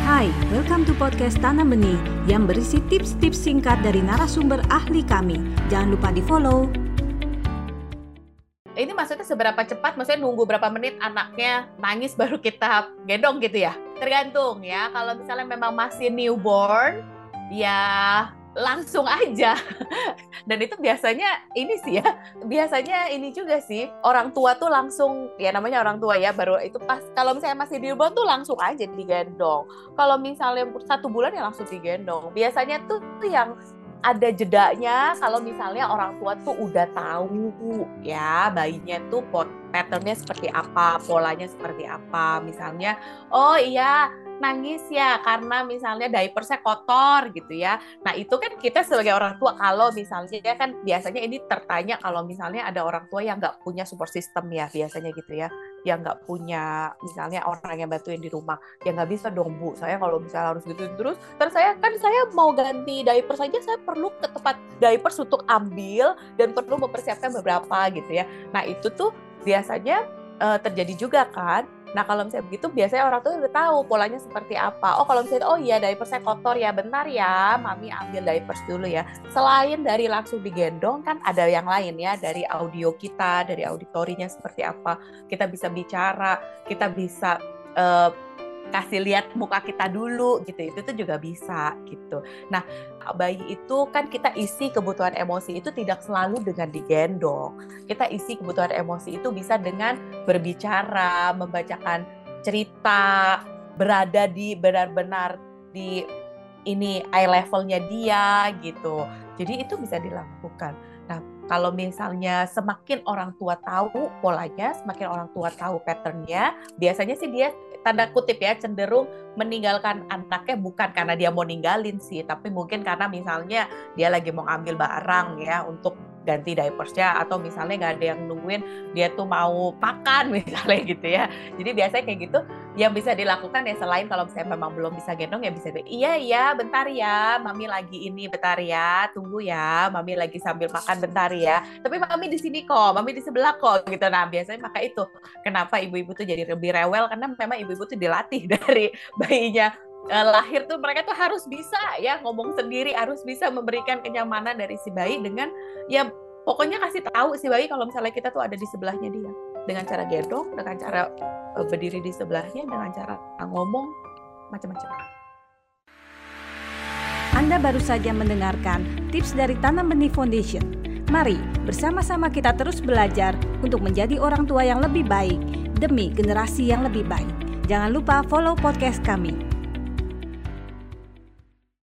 Hai, welcome to podcast Tanam Benih yang berisi tips-tips singkat dari narasumber ahli kami. Jangan lupa di-follow. Ini maksudnya seberapa cepat, maksudnya nunggu berapa menit anaknya nangis baru kita gendong gitu ya? Tergantung ya, kalau misalnya memang masih newborn, ya langsung aja. Dan itu biasanya ini sih ya, biasanya ini juga sih orang tua tuh langsung ya namanya orang tua ya baru itu pas kalau misalnya masih di newborn tuh langsung aja digendong. Kalau misalnya satu bulan ya langsung digendong. Biasanya tuh yang ada jedanya kalau misalnya orang tua tuh udah tahu ya bayinya tuh patternnya seperti apa, polanya seperti apa. Misalnya, oh iya nangis ya karena misalnya diapersnya kotor gitu ya. Nah itu kan kita sebagai orang tua kalau misalnya ya kan biasanya ini tertanya kalau misalnya ada orang tua yang nggak punya support system ya biasanya gitu ya, yang nggak punya misalnya orang yang bantuin di rumah, ya nggak bisa dong bu. Saya kalau misalnya harus gitu terus, terus saya kan saya mau ganti diaper saja saya perlu ke tempat diaper untuk ambil dan perlu mempersiapkan beberapa gitu ya. Nah itu tuh biasanya uh, terjadi juga kan Nah kalau misalnya begitu biasanya orang tua udah tahu polanya seperti apa. Oh kalau misalnya oh iya diaper saya kotor ya bentar ya, mami ambil diapers dulu ya. Selain dari langsung digendong kan ada yang lain ya dari audio kita, dari auditorinya seperti apa. Kita bisa bicara, kita bisa uh, kasih lihat muka kita dulu gitu. Itu tuh juga bisa gitu. Nah bayi itu kan kita isi kebutuhan emosi itu tidak selalu dengan digendong. Kita isi kebutuhan emosi itu bisa dengan berbicara membacakan cerita berada di benar-benar di ini eye levelnya dia gitu. Jadi itu bisa dilakukan. Nah kalau misalnya semakin orang tua tahu polanya, semakin orang tua tahu patternnya, biasanya sih dia tanda kutip ya cenderung meninggalkan anaknya bukan karena dia mau ninggalin sih, tapi mungkin karena misalnya dia lagi mau ambil barang ya untuk ganti diapersnya atau misalnya nggak ada yang nungguin dia tuh mau makan misalnya gitu ya. Jadi biasanya kayak gitu yang bisa dilakukan ya selain kalau misalnya memang belum bisa gendong ya bisa iya iya bentar ya mami lagi ini bentar ya tunggu ya mami lagi sambil makan bentar ya. Tapi mami di sini kok mami di sebelah kok gitu. Nah biasanya maka itu kenapa ibu-ibu tuh jadi lebih rewel? Karena memang ibu-ibu tuh dilatih dari bayinya uh, lahir tuh mereka tuh harus bisa ya ngomong sendiri, harus bisa memberikan kenyamanan dari si bayi dengan ya pokoknya kasih tahu si bayi kalau misalnya kita tuh ada di sebelahnya dia dengan cara gendong, dengan cara uh, berdiri di sebelahnya, dengan cara ngomong macam-macam. Anda baru saja mendengarkan tips dari Tanam Benih Foundation. Mari bersama-sama kita terus belajar untuk menjadi orang tua yang lebih baik demi generasi yang lebih baik. Jangan lupa follow podcast kami